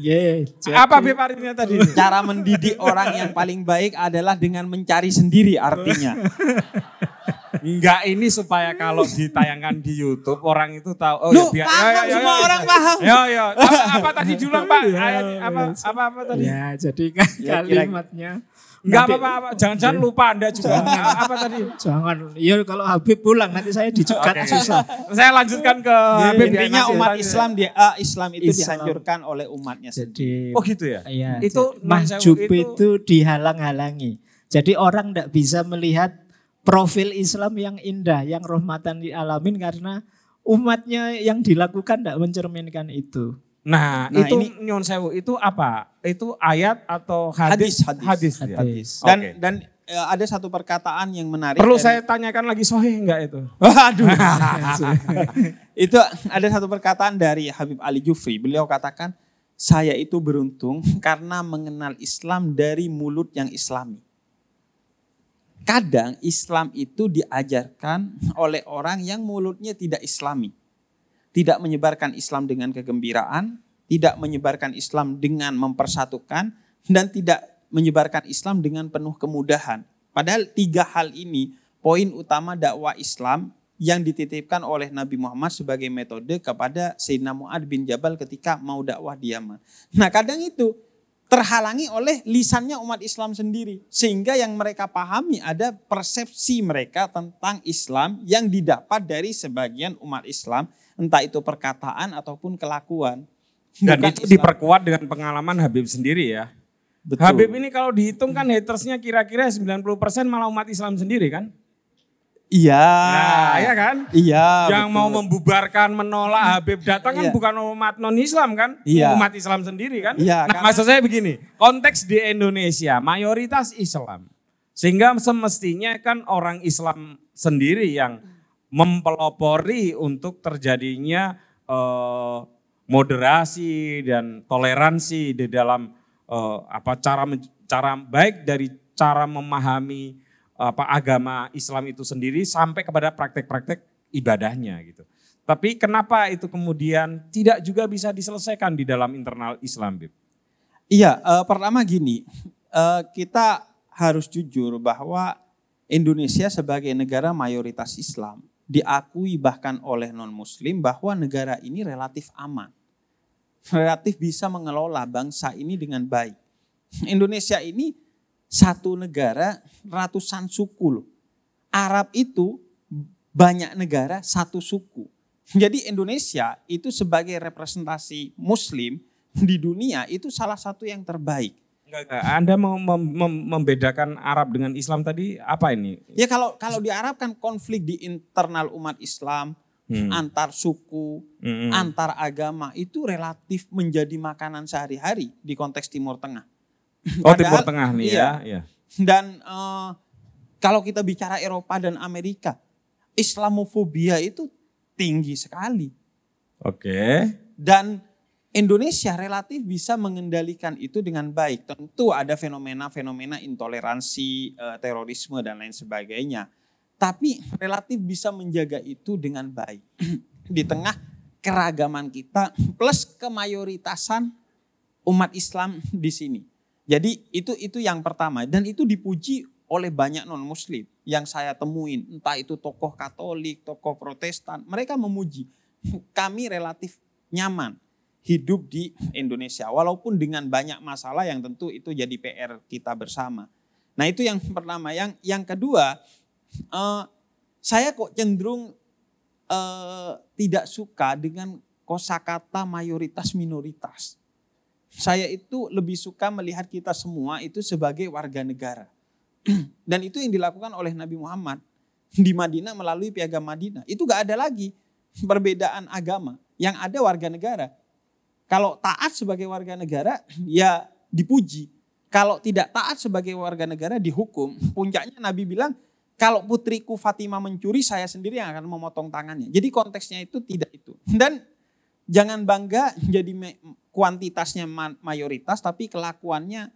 Yeah, Apa Beb artinya tadi? Cara mendidik orang yang paling baik adalah dengan mencari sendiri artinya. (laughs) Enggak ini supaya kalau ditayangkan di YouTube orang itu tahu oh Loh, ya, paham ya, ya, semua ya, orang ya, paham. Ya ya. (laughs) Apa, apa tadi dulu Pak? Ya, apa apa apa tadi? Ya, jadi kan ya, kalimatnya Enggak apa-apa, jangan-jangan lupa Anda juga. apa tadi? Jangan. Iya kalau Habib pulang nanti saya dicegat okay. susah. Saya lanjutkan ke ya, Habib. Intinya umat Islam dia uh, Islam itu Islam. dihancurkan oleh umatnya Jadi, Oh gitu ya? Iya. Itu mahjub itu, itu dihalang-halangi. Jadi orang tidak bisa melihat profil Islam yang indah, yang rahmatan di alamin karena umatnya yang dilakukan tidak mencerminkan itu. Nah, nah itu ini, nyon sewu itu apa? Itu ayat atau hadis? Hadis. Hadis. hadis. hadis. Dan okay. dan uh, ada satu perkataan yang menarik. Perlu dari, saya tanyakan lagi sohih enggak itu? (laughs) Waduh. (laughs) itu ada satu perkataan dari Habib Ali Jufri. Beliau katakan, saya itu beruntung karena mengenal Islam dari mulut yang islami. Kadang Islam itu diajarkan (laughs) oleh orang yang mulutnya tidak islami tidak menyebarkan Islam dengan kegembiraan, tidak menyebarkan Islam dengan mempersatukan, dan tidak menyebarkan Islam dengan penuh kemudahan. Padahal tiga hal ini poin utama dakwah Islam yang dititipkan oleh Nabi Muhammad sebagai metode kepada Sayyidina Mu'ad bin Jabal ketika mau dakwah di Yaman. Nah kadang itu terhalangi oleh lisannya umat Islam sendiri. Sehingga yang mereka pahami ada persepsi mereka tentang Islam yang didapat dari sebagian umat Islam entah itu perkataan ataupun kelakuan. Dan Bukan itu Islam. diperkuat dengan pengalaman Habib sendiri ya. Betul. Habib ini kalau dihitung kan hatersnya kira-kira 90% malah umat Islam sendiri kan? Iya. Nah, iya kan? Iya. Yang betul. mau membubarkan, menolak Habib datang kan iya. bukan umat non-Islam kan? Iya. Umat Islam sendiri kan? Iya. Nah, karena... maksud saya begini, konteks di Indonesia mayoritas Islam. Sehingga semestinya kan orang Islam sendiri yang mempelopori untuk terjadinya eh, moderasi dan toleransi di dalam eh, apa cara cara baik dari cara memahami apa agama Islam itu sendiri sampai kepada praktek-praktek ibadahnya gitu. Tapi kenapa itu kemudian tidak juga bisa diselesaikan di dalam internal Islam, Bib? Iya, eh, pertama gini, eh, kita harus jujur bahwa Indonesia sebagai negara mayoritas Islam diakui bahkan oleh non-Muslim bahwa negara ini relatif aman, relatif bisa mengelola bangsa ini dengan baik. Indonesia ini satu negara ratusan suku loh. Arab itu banyak negara satu suku. Jadi Indonesia itu sebagai representasi Muslim di dunia itu salah satu yang terbaik. Enggak, enggak. Anda mau mem- mem- membedakan Arab dengan Islam tadi apa ini? Ya kalau kalau di Arab kan konflik di internal umat Islam, Hmm. antar suku, Mm-mm. antar agama itu relatif menjadi makanan sehari-hari di konteks Timur Tengah. (laughs) Oh Padahal- Timur Tengah nih iya. ya. Iya. Dan eh, kalau kita bicara Eropa dan Amerika, Islamofobia itu tinggi sekali. Oke. Dan Indonesia relatif bisa mengendalikan itu dengan baik. Tentu ada fenomena-fenomena intoleransi, eh, terorisme dan lain sebagainya. Tapi relatif bisa menjaga itu dengan baik. (clears throat) Di tengah keragaman kita plus kemayoritasan umat Islam di sini. Jadi itu itu yang pertama dan itu dipuji oleh banyak non muslim yang saya temuin entah itu tokoh Katolik, tokoh Protestan, mereka memuji kami relatif nyaman hidup di Indonesia walaupun dengan banyak masalah yang tentu itu jadi PR kita bersama. Nah, itu yang pertama. Yang yang kedua, eh, saya kok cenderung eh, tidak suka dengan kosakata mayoritas minoritas. Saya itu lebih suka melihat kita semua itu sebagai warga negara. (clears throat) Dan itu yang dilakukan oleh Nabi Muhammad di Madinah melalui piagam Madinah. Itu gak ada lagi perbedaan agama. Yang ada warga negara. Kalau taat sebagai warga negara (clears throat) ya dipuji. Kalau tidak taat sebagai warga negara dihukum. Puncaknya Nabi bilang kalau putriku Fatimah mencuri saya sendiri yang akan memotong tangannya. Jadi konteksnya itu tidak itu. Dan jangan bangga (laughs) jadi kuantitasnya ma- mayoritas tapi kelakuannya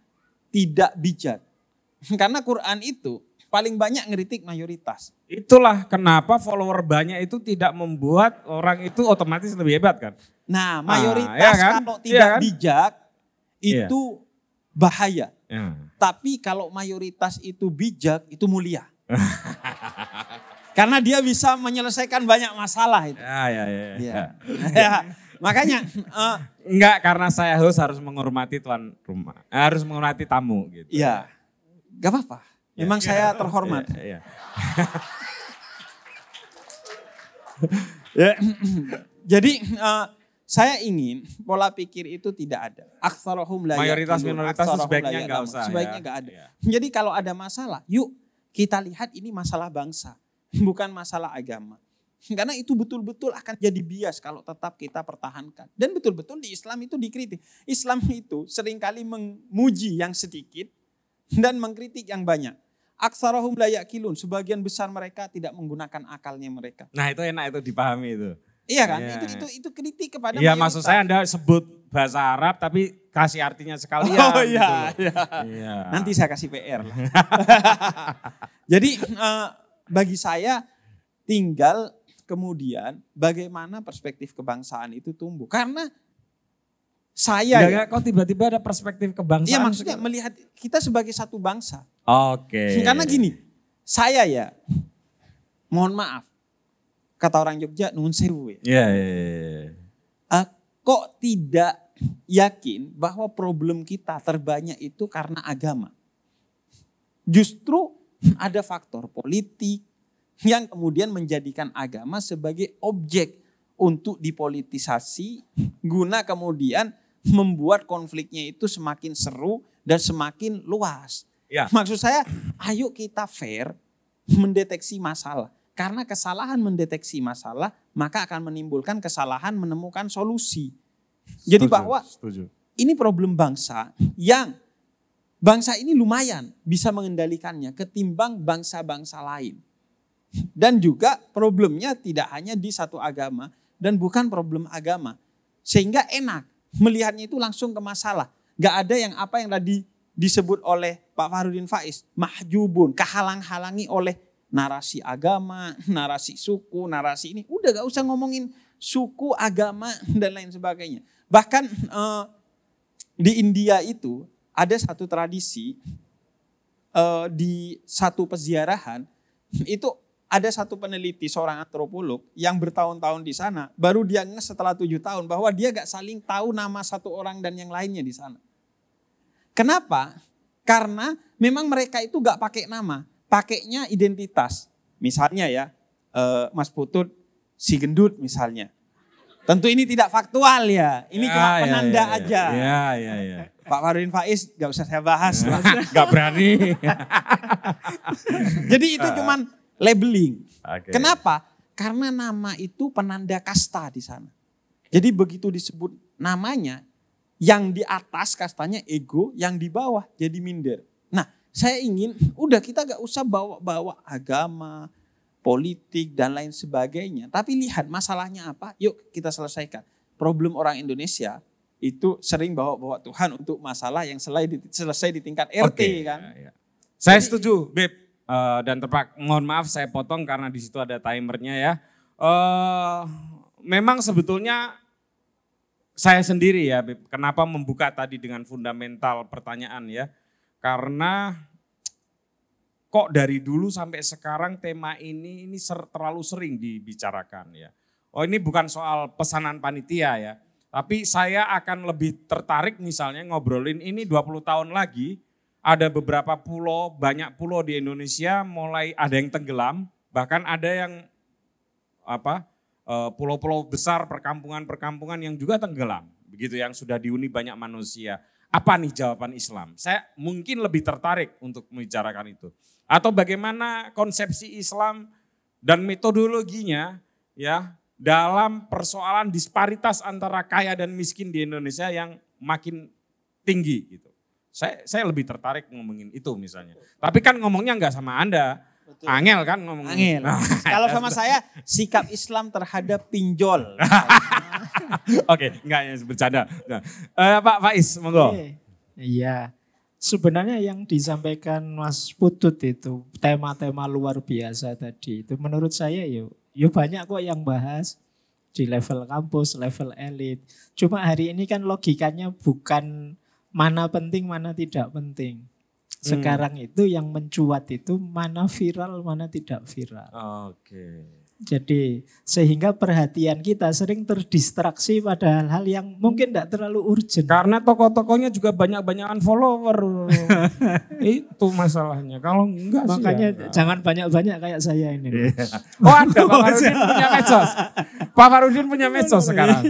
tidak bijak. (laughs) Karena Quran itu paling banyak ngeritik mayoritas. Itulah kenapa follower banyak itu tidak membuat orang itu otomatis lebih hebat kan? Nah, Ah, mayoritas iya kan? kalau Iya tidak kan? bijak Iya. itu bahaya. Ya. Tapi kalau mayoritas itu bijak, itu mulia. (laughs) Karena dia bisa menyelesaikan banyak masalah itu. Ya, ya, ya. Iya. ya. (laughs) Ya, makanya (laughs) eh, Enggak karena saya host harus menghormati tuan rumah, harus menghormati tamu gitu. ya gak apa-apa. Memang saya terhormat. Iya, iya. (laughs) Ya, (clears throat) Jadi eh, saya ingin pola pikir itu tidak ada. Aksarohum la Mayoritas minoritas sebaiknya la nggak ya'lamun. usah, Sebaiknya ya. nggak ada. Iya. Jadi kalau ada masalah, yuk kita lihat ini masalah bangsa, (laughs) bukan masalah agama. Karena itu betul-betul akan jadi bias kalau tetap kita pertahankan. Dan betul-betul di Islam itu dikritik. Islam itu sering kali memuji yang sedikit dan mengkritik yang banyak. Aksarahum layak kilun, sebagian besar mereka tidak menggunakan akalnya mereka. Nah itu enak itu dipahami itu. Iya kan? Iya. Itu itu itu kritik kepada Iya maksud saya anda sebut bahasa Arab tapi kasih artinya sekalian. Oh gitu iya, loh. iya. Iya. Nanti saya kasih PR lah. (laughs) Jadi eh, bagi saya tinggal kemudian bagaimana perspektif kebangsaan itu tumbuh. Karena saya ya, enggak, kok tiba-tiba ada perspektif kebangsaan? iya maksudnya melihat kita sebagai satu bangsa. Oke. Karena gini, saya ya mohon maaf kata orang Jogja nun sewu ya. Iya, iya, iya. Eh, kok tidak yakin bahwa problem kita terbanyak itu karena agama. Justru ada faktor politik yang kemudian menjadikan agama sebagai objek untuk dipolitisasi guna kemudian membuat konfliknya itu semakin seru dan semakin luas. Ya. Maksud saya, ayo kita fair mendeteksi masalah. Karena kesalahan mendeteksi masalah, maka akan menimbulkan kesalahan menemukan solusi. Jadi Setuju, bahwa setuju. ini problem bangsa yang bangsa ini lumayan bisa mengendalikannya ketimbang bangsa-bangsa lain. Dan juga problemnya tidak hanya di satu agama dan bukan problem agama. Sehingga enak melihatnya itu langsung ke masalah. Gak ada yang apa yang tadi disebut oleh Pak Farudin Faiz, mahjubun, kehalang-halangi oleh narasi agama, (laughs) narasi suku, narasi ini. Udah gak usah ngomongin suku, agama, (laughs) dan lain sebagainya. Bahkan eh, di India itu ada satu tradisi eh, di satu peziarahan itu ada satu peneliti seorang antropolog yang bertahun-tahun di sana baru dia nges setelah tujuh tahun bahwa dia gak saling tahu nama satu orang dan yang lainnya di sana. Kenapa? Karena memang mereka itu gak pakai nama, pakainya identitas. Misalnya ya, eh, Mas Putut si gendut misalnya. Tentu ini tidak faktual ya, ini cuma Ya, ya, penanda ya, ya. aja. Ya, ya, ya. Pak Farudin Faiz gak usah saya bahas. (laughs) Gak berani. (laughs) Jadi itu cuman labeling. Oke. Kenapa? Karena nama itu penanda kasta di sana. Jadi begitu disebut namanya, yang di atas kastanya ego, yang di bawah jadi minder. Nah, saya ingin udah kita gak usah bawa-bawa agama, politik dan lain sebagainya. Tapi lihat masalahnya apa, yuk kita selesaikan. Problem orang Indonesia itu sering bawa-bawa Tuhan untuk masalah yang selesai di, selesai di tingkat RT Oke, kan. ya, ya. Saya setuju, Beb. Eh, dan terpak, mohon maaf saya potong karena di situ ada timernya ya. Eh, memang sebetulnya saya sendiri ya. Kenapa membuka tadi dengan fundamental pertanyaan ya? Karena kok dari dulu sampai sekarang tema ini ini ser- terlalu sering dibicarakan ya. Oh ini bukan soal pesanan panitia ya. Tapi saya akan lebih tertarik misalnya ngobrolin ini 20 tahun lagi ada beberapa pulau, banyak pulau di Indonesia mulai ada yang tenggelam, bahkan ada yang apa eh, pulau-pulau besar perkampungan-perkampungan yang juga tenggelam, begitu yang sudah dihuni banyak manusia. Apa nih jawaban Islam? Saya mungkin lebih tertarik untuk membicarakan itu. Atau bagaimana konsepsi Islam dan metodologinya ya dalam persoalan disparitas antara kaya dan miskin di Indonesia yang makin tinggi gitu. Saya saya lebih tertarik ngomongin itu misalnya. Tapi kan ngomongnya nggak sama Anda. Angel kan ngomong. Angel. (laughs) Kalau sama saya sikap Islam terhadap pinjol. (laughs) Oke, enggak ya bercanda. Nah, eh, Pak Faiz, monggo. Iya. Sebenarnya yang disampaikan Mas Putut itu tema-tema luar biasa tadi itu menurut saya yuk, yuk banyak kok yang bahas di level kampus, level elit. Cuma hari ini kan logikanya bukan mana penting, mana tidak penting. Sekarang itu yang mencuat itu mana viral, mana tidak viral. Oke. Jadi sehingga perhatian kita sering terdistraksi pada hal-hal yang mungkin tidak terlalu urgent. Karena tokoh-tokohnya juga banyak-banyakan follower. (laughs) itu masalahnya. Kalau enggak sih Makanya ya. jangan banyak-banyak kayak saya ini. Oh ada Pak Farudin punya medsos. Pak Farudin punya medsos sekarang.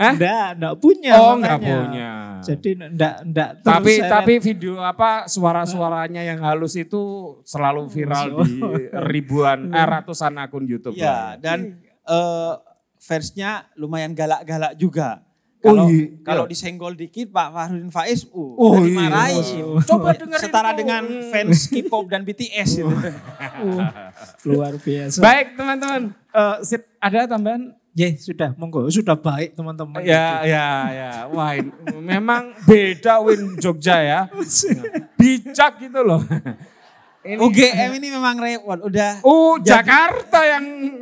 Hah? Enggak, enggak punya. Oh enggak makanya. punya. Jadi enggak enggak Tapi terseret. tapi video apa suara-suaranya yang halus itu selalu viral di (laughs) ribuan eh, ratusan akun YouTube. Iya, dan eh, versinya lumayan galak-galak juga. Oh, Kalau iya. kalau disenggol dikit Pak Farudin Faiz, uh, Oh, udah iya. Coba dengerin Setara tuh. dengan fans K-pop dan BTS gitu. (laughs) Uh, luar biasa. Baik teman-teman, Eh, sip, ada tambahan? Ye, sudah monggo, sudah baik teman-teman. Ya, ya, ya. Wah, ini memang beda Win Jogja ya. Bijak gitu loh. Ini, UGM ini memang repot, udah uh, Jakarta yang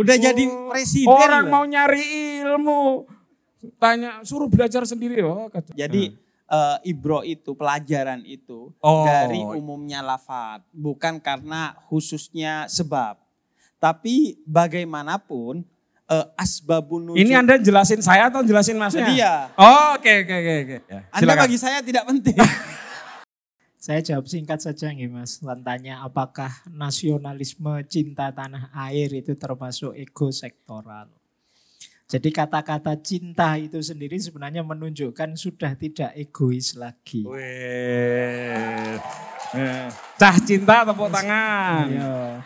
udah jadi presiden. orang loh. mau nyari ilmu. Tanya, suruh belajar sendiri. Oh, kata. Jadi eh, ibro itu pelajaran itu Oh. dari umumnya lafat, bukan karena khususnya sebab. Tapi bagaimanapun eh, asbabun nuzul. Ini Anda jelasin saya atau jelasin Masnya? Dia. Oh, oke, oke, oke. oke. Ya, Anda silakan. bagi saya tidak penting. (laughs) Saya jawab singkat saja nih Mas. Tanya apakah nasionalisme cinta tanah air itu termasuk ego sektoral. Jadi kata-kata cinta itu sendiri sebenarnya menunjukkan sudah tidak egois lagi. Wih. Cah cinta tepuk tangan. Iya.